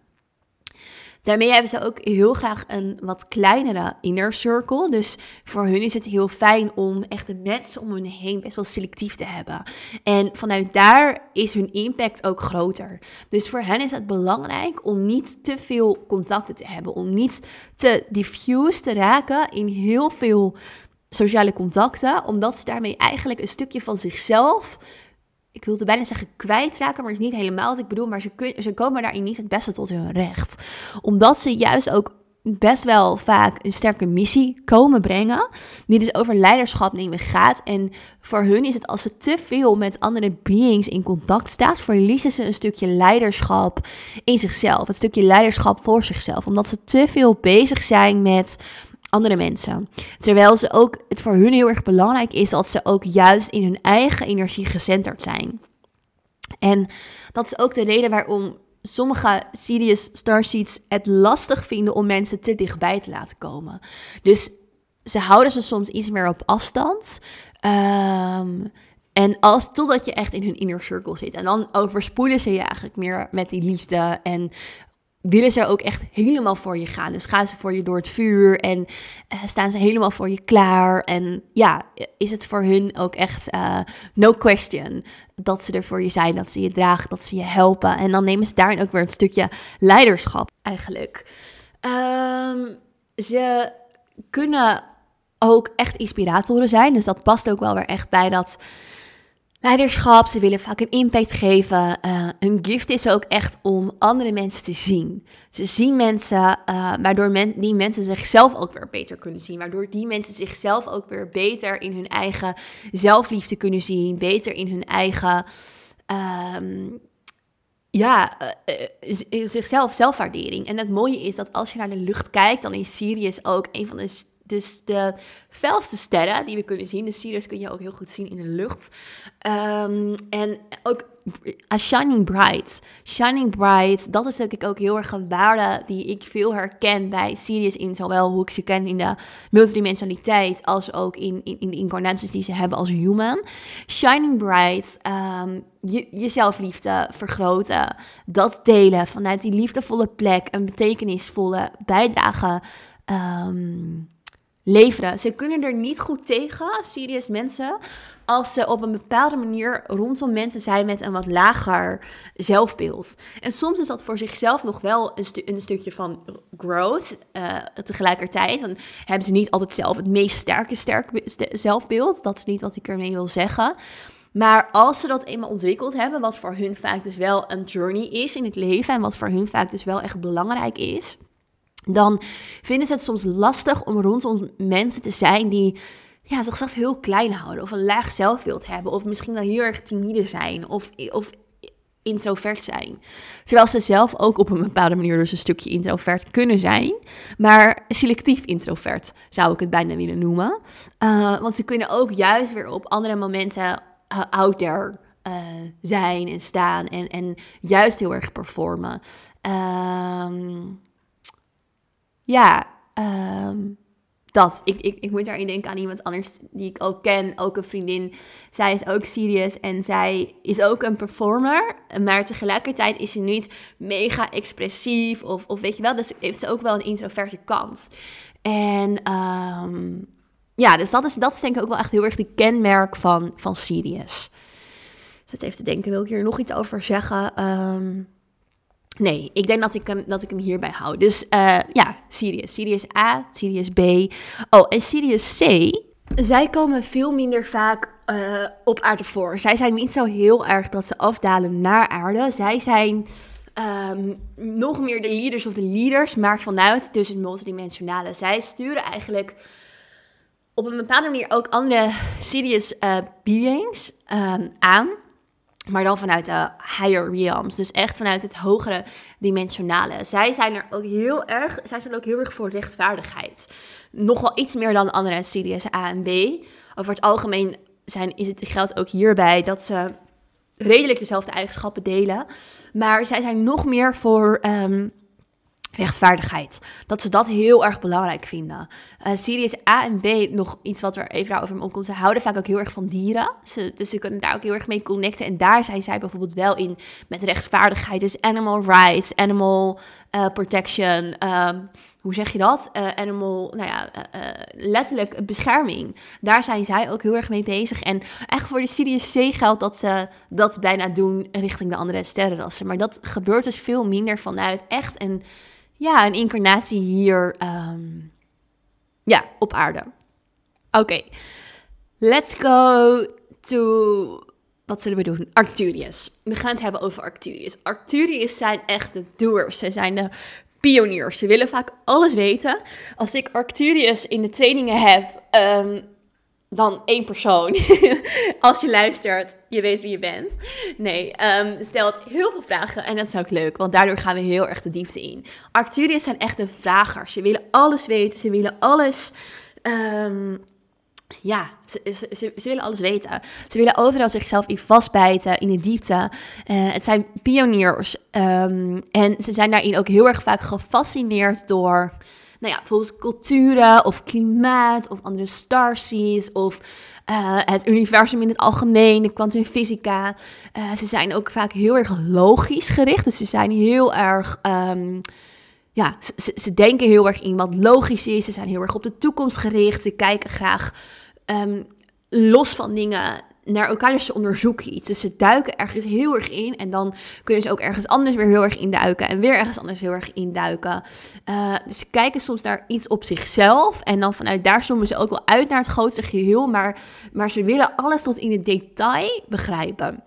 Daarmee hebben ze ook heel graag een wat kleinere inner circle. Dus voor hun is het heel fijn om echt de mensen om hun heen best wel selectief te hebben. En vanuit daar is hun impact ook groter. Dus voor hen is het belangrijk om niet te veel contacten te hebben. Om niet te diffuse te raken in heel veel sociale contacten. Omdat ze daarmee eigenlijk een stukje van zichzelf ik wilde bijna zeggen kwijtraken, maar het is niet helemaal wat ik bedoel. Maar ze, kun, ze komen daarin niet het beste tot hun recht. Omdat ze juist ook best wel vaak een sterke missie komen brengen. Die dus over leiderschap nemen gaat. En voor hun is het als ze te veel met andere beings in contact staat, verliezen ze een stukje leiderschap in zichzelf. Een stukje leiderschap voor zichzelf. Omdat ze te veel bezig zijn met andere mensen. Terwijl ze ook, het voor hun heel erg belangrijk is dat ze ook juist in hun eigen energie gecenterd zijn. En dat is ook de reden waarom sommige Sirius Starseeds het lastig vinden om mensen te dichtbij te laten komen. Dus ze houden ze soms iets meer op afstand. Um, en als, totdat je echt in hun inner circle zit. En dan overspoelen ze je eigenlijk meer met die liefde. En willen ze ook echt helemaal voor je gaan. Dus gaan ze voor je door het vuur en uh, staan ze helemaal voor je klaar. En ja, is het voor hun ook echt uh, no question dat ze er voor je zijn, dat ze je dragen, dat ze je helpen. En dan nemen ze daarin ook weer een stukje leiderschap eigenlijk. Um, ze kunnen ook echt inspiratoren zijn. Dus dat past ook wel weer echt bij dat leiderschap. Ze willen vaak een impact geven. Uh, hun gift is ook echt om andere mensen te zien. Ze zien mensen, uh, waardoor men, die mensen zichzelf ook weer beter kunnen zien. Waardoor die mensen zichzelf ook weer beter in hun eigen zelfliefde kunnen zien. Beter in hun eigen. Um, ja, uh, zichzelf, zelfwaardering. En het mooie is dat als je naar de lucht kijkt, dan is Sirius ook een van de dus de felste sterren die we kunnen zien, de Sirius kun je ook heel goed zien in de lucht. Um, en ook a Shining Bright. Shining Bright, dat is denk ik ook heel erg een waarde die ik veel herken bij Sirius in zowel hoe ik ze ken in de multidimensionaliteit als ook in, in, in de incarnaties die ze hebben als human. Shining Bright, um, je, jezelfliefde vergroten, dat delen vanuit die liefdevolle plek, een betekenisvolle bijdrage. Um, leveren. Ze kunnen er niet goed tegen, serieus mensen, als ze op een bepaalde manier rondom mensen zijn met een wat lager zelfbeeld. En soms is dat voor zichzelf nog wel een, een stukje van growth. Uh, tegelijkertijd dan hebben ze niet altijd zelf het meest sterke sterk zelfbeeld. Dat is niet wat ik ermee wil zeggen. Maar als ze dat eenmaal ontwikkeld hebben, wat voor hun vaak dus wel een journey is in het leven en wat voor hun vaak dus wel echt belangrijk is dan vinden ze het soms lastig om rondom mensen te zijn die ja, zichzelf heel klein houden of een laag zelfbeeld hebben of misschien wel heel erg timide zijn of, of introvert zijn. Terwijl ze zelf ook op een bepaalde manier dus een stukje introvert kunnen zijn, maar selectief introvert zou ik het bijna willen noemen. Uh, want ze kunnen ook juist weer op andere momenten uh, out there uh, zijn en staan en, en juist heel erg performen. Um, ja, um, dat. Ik, ik, ik moet daarin denken aan iemand anders die ik ook ken, ook een vriendin. Zij is ook serious en zij is ook een performer, maar tegelijkertijd is ze niet mega expressief of, of weet je wel, dus heeft ze ook wel een introverte kant. En um, ja, dus dat is, dat denk ik ook wel echt heel erg de kenmerk van, van Sirius. Dus even te denken, wil ik hier nog iets over zeggen? Um, Nee, ik denk dat ik hem, dat ik hem hierbij hou. Dus uh, ja, Sirius. Sirius A, Sirius B. Oh, en Sirius C. Zij komen veel minder vaak uh, op aarde voor. Zij zijn niet zo heel erg dat ze afdalen naar aarde. Zij zijn um, nog meer de leaders of de leaders, maar vanuit dus het multidimensionale. Zij sturen eigenlijk op een bepaalde manier ook andere Sirius uh, beings um, aan. Maar dan vanuit de higher realms. Dus echt vanuit het hogere dimensionale. Zij zijn er ook heel erg. Zij zijn ook heel erg voor rechtvaardigheid. Nogal iets meer dan andere series A en B. Over het algemeen zijn, is het, geldt ook hierbij dat ze redelijk dezelfde eigenschappen delen. Maar zij zijn nog meer voor um, rechtvaardigheid. Dat ze dat heel erg belangrijk vinden. Uh, Sirius A en B, nog iets wat er even over me opkomt. Ze houden vaak ook heel erg van dieren. Ze, dus ze kunnen daar ook heel erg mee connecten. En daar zijn zij bijvoorbeeld wel in met rechtvaardigheid. Dus animal rights, animal uh, protection. Um, hoe zeg je dat? Uh, animal, nou ja, letterlijk bescherming. Daar zijn zij ook heel erg mee bezig. En echt voor de Sirius C geldt dat ze dat bijna doen richting de andere sterrenrassen. Maar dat gebeurt dus veel minder vanuit echt een ja, een incarnatie hier um, ja, op aarde. Oké, let's go to. Wat zullen we doen? Arcturius. We gaan het hebben over Arcturius. Arcturius zijn echt de doers. Ze zijn de pioniers. Ze willen vaak alles weten. Als ik Arcturius in de trainingen heb, um, dan één persoon. (laughs) Als je luistert, je weet wie je bent. Nee, um, stelt heel veel vragen en dat is ook leuk, want daardoor gaan we heel erg de diepte in. Arcturiërs zijn echt de vragers. Ze willen alles weten, ze willen alles... Um, ja, ze, ze, willen alles weten. Ze willen overal zichzelf in vastbijten, in de diepte. Uh, het zijn pioniers. Um, en ze zijn daarin ook heel erg vaak gefascineerd door nou ja, bijvoorbeeld culturen of klimaat of andere starseeds of uh, het universum in het algemeen, de kwantumfysica. Uh, ze zijn ook vaak heel erg logisch gericht, dus ze zijn heel erg... Um, ja, ze, ze, denken heel erg in wat logisch is. Ze zijn heel erg op de toekomst gericht. Ze kijken graag um, los van dingen naar elkaar, dus ze onderzoeken iets. Dus ze duiken ergens heel erg in en dan kunnen ze ook ergens anders weer heel erg induiken en weer ergens anders heel erg induiken. Uh, dus ze kijken soms naar iets op zichzelf en dan vanuit daar zoomen ze ook wel uit naar het grotere geheel, maar, maar ze willen alles tot in het detail begrijpen.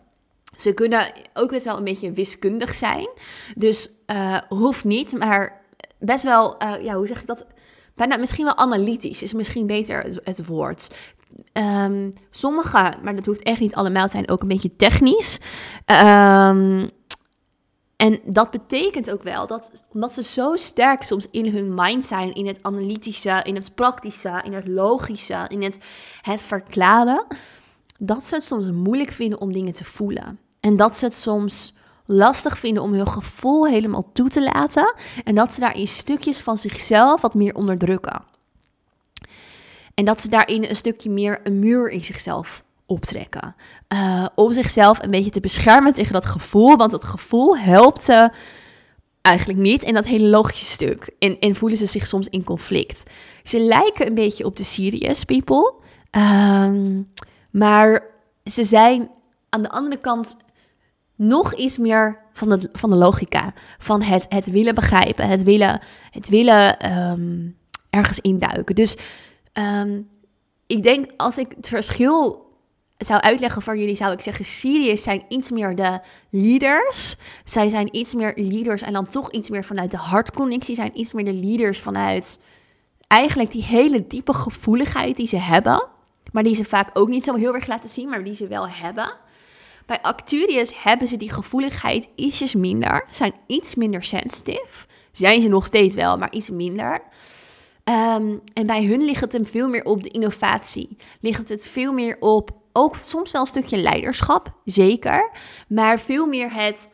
Ze kunnen ook best wel een beetje wiskundig zijn, dus uh, hoeft niet, maar best wel, uh, ja, hoe zeg ik dat? Bijna misschien wel analytisch is misschien beter het woord. Um, sommige, maar dat hoeft echt niet allemaal, zijn ook een beetje technisch. Um, en dat betekent ook wel dat, omdat ze zo sterk soms in hun mind zijn, in het analytische, in het praktische, in het logische, in het, het verklaren, dat ze het soms moeilijk vinden om dingen te voelen. En dat ze het soms lastig vinden om hun gevoel helemaal toe te laten. En dat ze daar in stukjes van zichzelf wat meer onderdrukken. En dat ze daarin een stukje meer een muur in zichzelf optrekken. Uh, om zichzelf een beetje te beschermen tegen dat gevoel. Want dat gevoel helpt ze eigenlijk niet in dat hele logische stuk. En, en voelen ze zich soms in conflict. Ze lijken een beetje op de serious people. Um, maar ze zijn aan de andere kant nog iets meer van de, van de logica. Van het, het willen begrijpen, het willen, het willen um, ergens induiken. Dus Um, ik denk als ik het verschil zou uitleggen voor jullie, zou ik zeggen: Syriërs zijn iets meer de leaders. Zij zijn iets meer leaders en dan toch iets meer vanuit de hartconnectie. Zijn iets meer de leaders vanuit eigenlijk die hele diepe gevoeligheid die ze hebben. Maar die ze vaak ook niet zo heel erg laten zien, maar die ze wel hebben. Bij Acturius hebben ze die gevoeligheid ietsjes minder. Zijn iets minder sensitief. Zijn ze nog steeds wel, maar iets minder. Um, en bij hun ligt het hem veel meer op de innovatie. Ligt het veel meer op ook soms wel een stukje leiderschap, zeker. Maar veel meer het,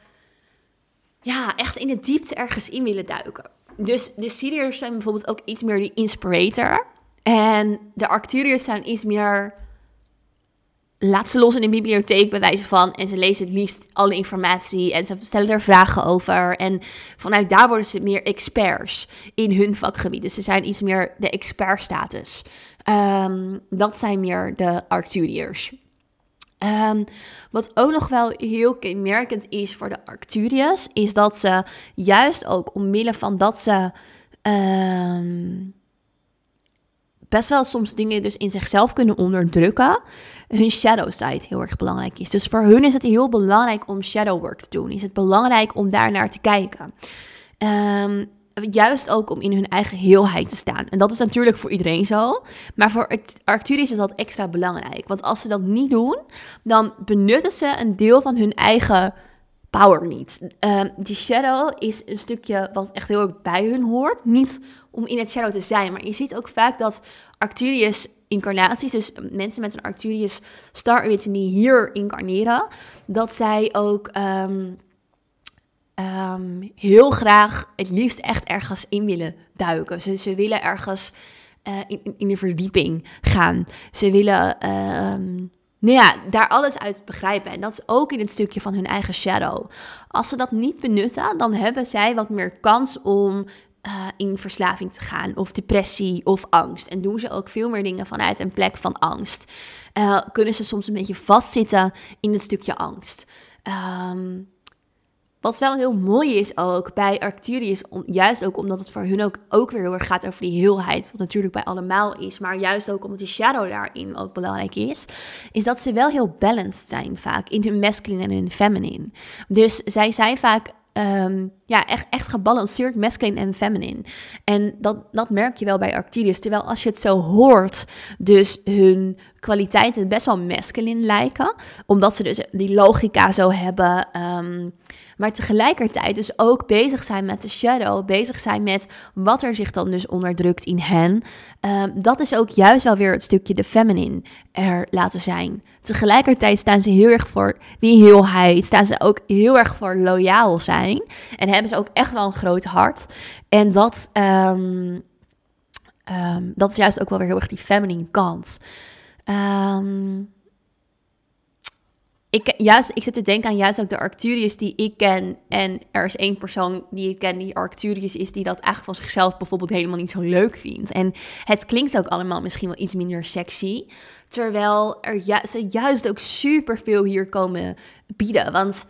ja, echt in de diepte ergens in willen duiken. Dus de Syriërs zijn bijvoorbeeld ook iets meer de inspirator. En de Arcturiërs zijn iets meer laat ze los in de bibliotheek bij wijze van. En ze lezen het liefst alle informatie en ze stellen er vragen over. En vanuit daar worden ze meer experts in hun vakgebied. Dus ze zijn iets meer de expertstatus. Um, dat zijn meer de Arcturiërs. Um, wat ook nog wel heel kenmerkend is voor de Arcturiërs, is dat ze juist ook omwille van dat ze um, best wel soms dingen dus in zichzelf kunnen onderdrukken, hun shadow side heel erg belangrijk is. Dus voor hun is het heel belangrijk om shadow work te doen. Is het belangrijk om daar naar te kijken. Um, juist ook om in hun eigen heelheid te staan. En dat is natuurlijk voor iedereen zo. Maar voor Arcturus is dat extra belangrijk. Want als ze dat niet doen, dan benutten ze een deel van hun eigen power niet. Um, die shadow is een stukje wat echt heel erg bij hun hoort. Niet om in het shadow te zijn, maar je ziet ook vaak dat Arcturus incarnaties, dus mensen met een Arcturus star origin hier incarneren, dat zij ook ehm, ehm, heel graag het liefst echt ergens in willen duiken. Ze, ze willen ergens uh, in, in de verdieping gaan. Ze willen ehm, nou ja, daar alles uit begrijpen. En dat is ook in het stukje van hun eigen shadow. Als ze dat niet benutten, dan hebben zij wat meer kans om uh, in verslaving te gaan, of depressie of angst. En doen ze ook veel meer dingen vanuit een plek van angst. Uh, kunnen ze soms een beetje vastzitten in het stukje angst. Um, wat wel heel mooi is ook bij Arcturius, juist ook omdat het voor hun ook, ook weer heel erg gaat over die heelheid, wat natuurlijk bij allemaal is, maar juist ook omdat die shadow daarin ook belangrijk is, is dat ze wel heel balanced zijn vaak in hun masculine en hun feminine. Dus zij zijn vaak um, ja, echt, echt gebalanceerd masculine en feminine. En dat, dat merk je wel bij Arcturius. Terwijl als je het zo hoort, dus hun kwaliteiten best wel masculine lijken. Omdat ze dus die logica zo hebben. Um, maar tegelijkertijd dus ook bezig zijn met de shadow. Bezig zijn met wat er zich dan dus onderdrukt in hen. Um, dat is ook juist wel weer het stukje de feminine er laten zijn. Tegelijkertijd staan ze heel erg voor die heelheid. Staan ze ook heel erg voor loyaal zijn. En hebben ze ook echt wel een groot hart. En dat, um, dat is juist ook wel weer heel erg die feminine kant. Um, ik, juist, ik zit te denken aan juist ook de Arcturius die ik ken. En er is één persoon die ik ken die Arcturius is, die dat eigenlijk van zichzelf bijvoorbeeld helemaal niet zo leuk vindt. En het klinkt ook allemaal misschien wel iets minder sexy. Terwijl er ze juist ook super veel hier komen bieden. Want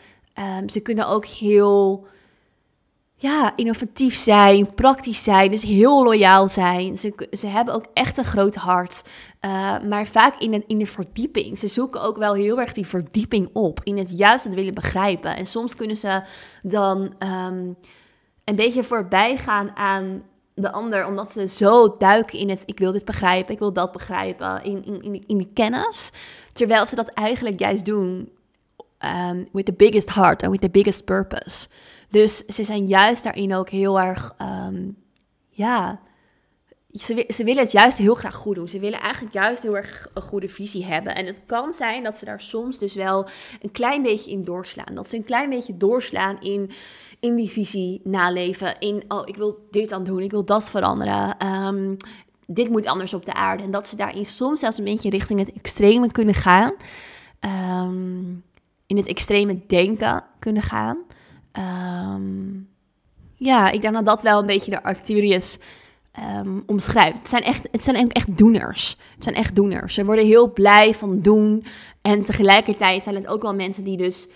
um, ze kunnen ook heel ja, innovatief zijn, praktisch zijn, dus heel loyaal zijn. Ze, ze hebben ook echt een groot hart. Uh, maar vaak in de, in de verdieping. Ze zoeken ook wel heel erg die verdieping op. In het juist het willen begrijpen. En soms kunnen ze dan um, een beetje voorbij gaan aan de ander. Omdat ze zo duiken in het ik wil dit begrijpen, ik wil dat begrijpen. In, in, in, in die kennis. Terwijl ze dat eigenlijk juist doen um, with the biggest heart and with the biggest purpose. Dus ze zijn juist daarin ook heel erg, um, ja, ze, willen het juist heel graag goed doen. Ze willen eigenlijk juist heel erg een goede visie hebben. En het kan zijn dat ze daar soms dus wel een klein beetje in doorslaan. Dat ze een klein beetje doorslaan in, in die visie naleven. In, oh, ik wil dit aan doen, ik wil dat veranderen. Um, dit moet anders op de aarde. En dat ze daarin soms zelfs een beetje richting het extreme kunnen gaan. Um, in het extreme denken kunnen gaan. Um, ja, ik denk dat dat wel een beetje de Arcturius um, omschrijft. Het zijn, echt, het zijn echt doeners. Het zijn echt doeners. Ze worden heel blij van doen. En tegelijkertijd zijn het ook wel mensen die dus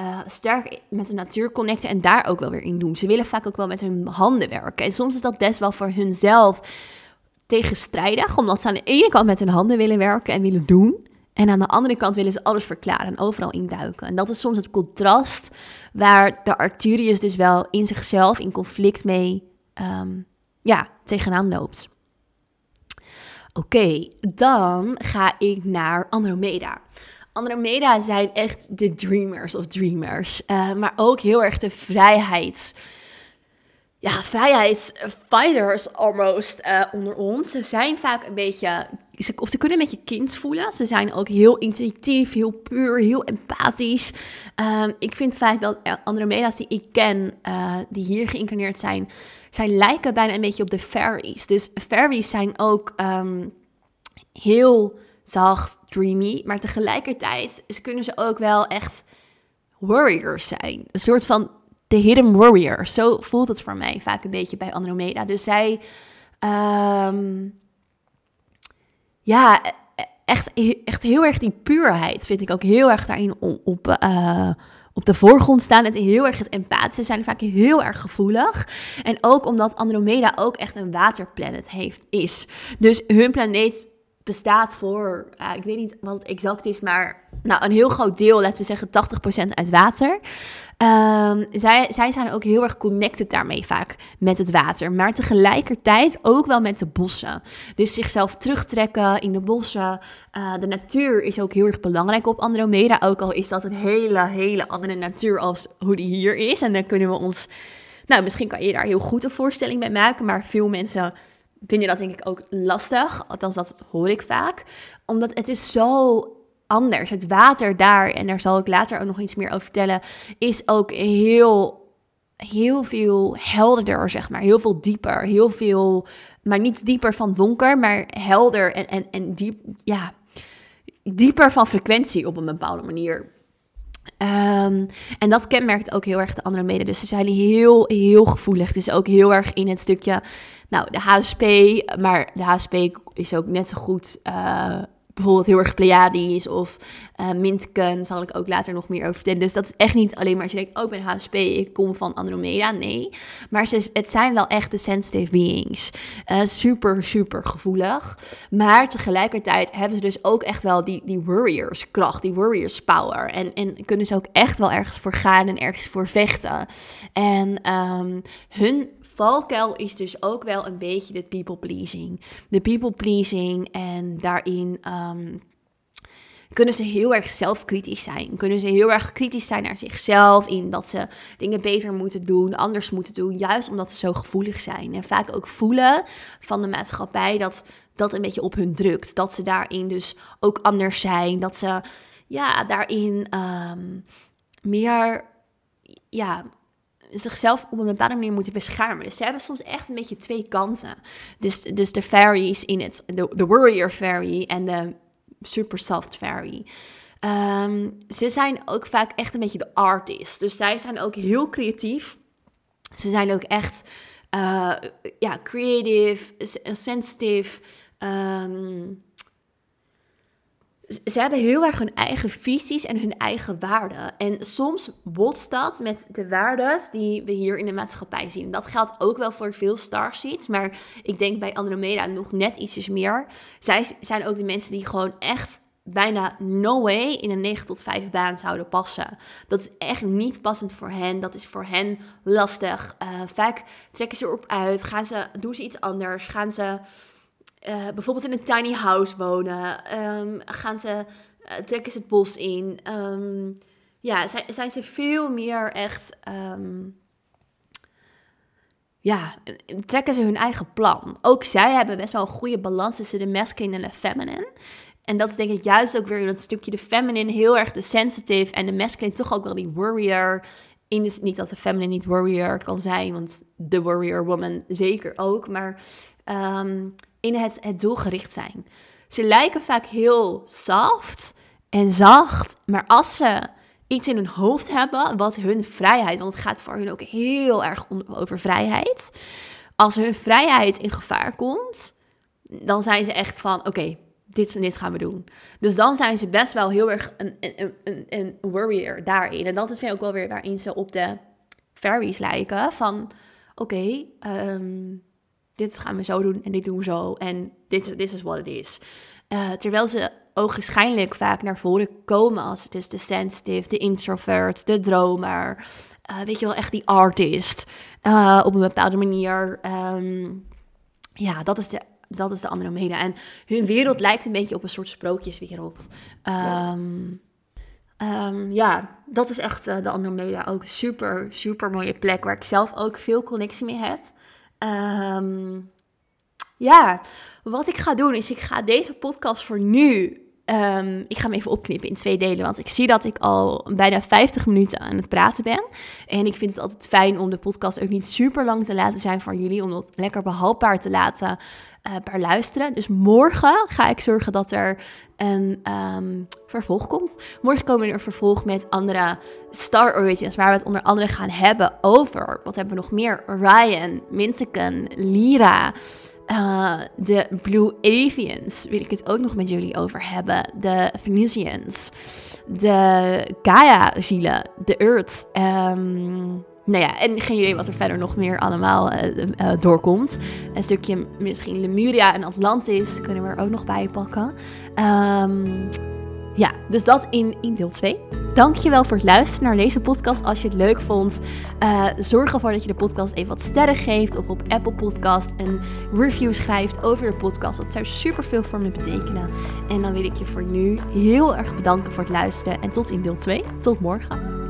uh, sterk met de natuur connecten en daar ook wel weer in doen. Ze willen vaak ook wel met hun handen werken. En soms is dat best wel voor hunzelf tegenstrijdig, omdat ze aan de ene kant met hun handen willen werken en willen doen. En aan de andere kant willen ze alles verklaren en overal induiken. En dat is soms het contrast waar de Arcturius dus wel in zichzelf in conflict mee um, ja, tegenaan loopt. Oké, dan ga ik naar Andromeda. Andromeda zijn echt de dreamers of dreamers, uh, maar ook heel erg de vrijheids ja, vrijheidsfighters almost uh, onder ons. Ze zijn vaak een beetje, ze, of ze kunnen een beetje kind voelen. Ze zijn ook heel intuïtief, heel puur, heel empathisch. Um, ik vind het feit dat Andromeda's die ik ken, die hier geïncarneerd zijn, zij lijken bijna een beetje op de fairies. Dus fairies zijn ook um, heel zacht, dreamy, maar tegelijkertijd kunnen ze ook wel echt warriors zijn. Een soort van de hidden warrior. Zo voelt het voor mij vaak een beetje bij Andromeda. Dus zij, um, ja, echt, echt heel erg die puurheid vind ik ook heel erg daarin op, uh, op de voorgrond staan. Het heel erg het empathische zijn vaak heel erg gevoelig. En ook omdat Andromeda ook echt een waterplanet heeft, is. Dus hun planeet bestaat voor, ik weet niet wat het exact is, maar nou, een heel groot deel, laten we zeggen 80% uit water. Um, zij, zij zijn ook heel erg connected daarmee vaak met het water, maar tegelijkertijd ook wel met de bossen. Dus zichzelf terugtrekken in de bossen. Uh, de natuur is ook heel erg belangrijk op Andromeda, ook al is dat een hele, hele andere natuur als hoe die hier is. En dan kunnen we ons, nou, misschien kan je daar heel goed een voorstelling bij maken, maar veel mensen vind je dat denk ik ook lastig. Althans, dat hoor ik vaak. Omdat het is zo anders. Het water daar, en daar zal ik later ook nog iets meer over vertellen, is ook heel, heel veel helderder, zeg maar. Heel veel dieper. Heel veel, maar niet dieper van donker, maar helder en, en, en diep, ja, dieper van frequentie op een bepaalde manier. Um, en dat kenmerkt ook heel erg de andere mede. Dus ze zijn heel, heel gevoelig. Dus ook heel erg in het stukje, nou, de HSP. Maar de HSP is ook net zo goed uh, bijvoorbeeld heel erg Pleiades of uh, Mintken, zal ik ook later nog meer over vertellen. Dus dat is echt niet alleen maar als je denkt, oh, ik ben HSP, ik kom van Andromeda. Nee, maar ze, het zijn wel echt de sensitive beings. Uh, super, super gevoelig. Maar tegelijkertijd hebben ze dus ook echt wel die, die warriors kracht, die warriors power. En, en kunnen ze ook echt wel ergens voor gaan en ergens voor vechten. En um, hun valkuil is dus ook wel een beetje de people pleasing. De people pleasing en daarin um, kunnen ze heel erg zelfkritisch zijn. Kunnen ze heel erg kritisch zijn naar zichzelf in dat ze dingen beter moeten doen, anders moeten doen, juist omdat ze zo gevoelig zijn. En vaak ook voelen van de maatschappij dat dat een beetje op hun drukt. Dat ze daarin dus ook anders zijn. Dat ze ja, daarin um, meer ja, zichzelf op een bepaalde manier moeten beschermen. Dus ze hebben soms echt een beetje twee kanten. Dus, dus de fairies in het, de, de warrior fairy en de super soft fairy. Um, ze zijn ook vaak echt een beetje de artist. Dus zij zijn ook heel creatief. Ze zijn ook echt uh, ja, creative, sensitive. Um, ze hebben heel erg hun eigen visies en hun eigen waarden. En soms botst dat met de waarden die we hier in de maatschappij zien. Dat geldt ook wel voor veel starseeds, maar ik denk bij Andromeda nog net ietsjes meer. Zij zijn ook de mensen die gewoon echt bijna no way in een 9 tot 5 baan zouden passen. Dat is echt niet passend voor hen. Dat is voor hen lastig. Uh, vaak trekken ze erop uit. Gaan ze, doen ze iets anders. Gaan ze uh, bijvoorbeeld in een tiny house wonen? Um, gaan ze, uh, trekken ze het bos in? Um, ja, zijn, zijn ze veel meer echt. Um, ja, trekken ze hun eigen plan. Ook zij hebben best wel een goede balans tussen de masculine en de feminine. En dat is denk ik juist ook weer dat stukje de feminine heel erg de sensitive en de masculine toch ook wel die warrior. In de, niet dat de feminine niet warrior kan zijn, want de warrior woman zeker ook. Maar um, in het, doelgericht zijn. Ze lijken vaak heel soft en zacht, maar als ze iets in hun hoofd hebben, wat hun vrijheid, want het gaat voor hun ook heel erg over vrijheid. Als hun vrijheid in gevaar komt, dan zijn ze echt van: oké, dit en dit gaan we doen. Dus dan zijn ze best wel heel erg een, een, een, een warrior daarin. En dat is ook wel weer waarin ze op de fairies lijken. Van oké, um, dit gaan we zo doen en dit doen we zo. En dit is what it is. Uh, terwijl ze ogenschijnlijk vaak naar voren komen als dus de sensitive, de introvert, de dromer. Uh, weet je wel, echt die artist. Uh, op een bepaalde manier. Um, ja, dat is de dat is de Andromeda. En hun wereld lijkt een beetje op een soort sprookjeswereld. Um, um, ja, dat is echt uh, de Andromeda. Ook super, super mooie plek waar ik zelf ook veel connectie mee heb. Um, ja, wat ik ga doen is, ik ga deze podcast voor nu Um, ik ga hem even opknippen in twee delen, want ik zie dat ik al bijna 50 minuten aan het praten ben. En ik vind het altijd fijn om de podcast ook niet super lang te laten zijn voor jullie, om dat lekker behapbaar te laten uh, per luisteren. Dus morgen ga ik zorgen dat er een um, vervolg komt. Morgen komen er een vervolg met andere Star Origins, waar we het onder andere gaan hebben over, wat hebben we nog meer? Ryan, Minteken, Lyra. Uh, de Blue Avians wil ik het ook nog met jullie over hebben. De Phoenicians. De Gaia-zielen. De Earth. Um, nou ja, en geen idee wat er verder nog meer allemaal uh, uh, doorkomt. Een stukje misschien Lemuria en Atlantis kunnen we er ook nog bij pakken. Um, ja, dus dat in, in deel 2. Dankjewel voor het luisteren naar deze podcast. Als je het leuk vond, uh, zorg ervoor dat je de podcast even wat sterren geeft. Of op Apple Podcast een review schrijft over de podcast. Dat zou super veel voor me betekenen. En dan wil ik je voor nu heel erg bedanken voor het luisteren. En tot in deel 2. Tot morgen.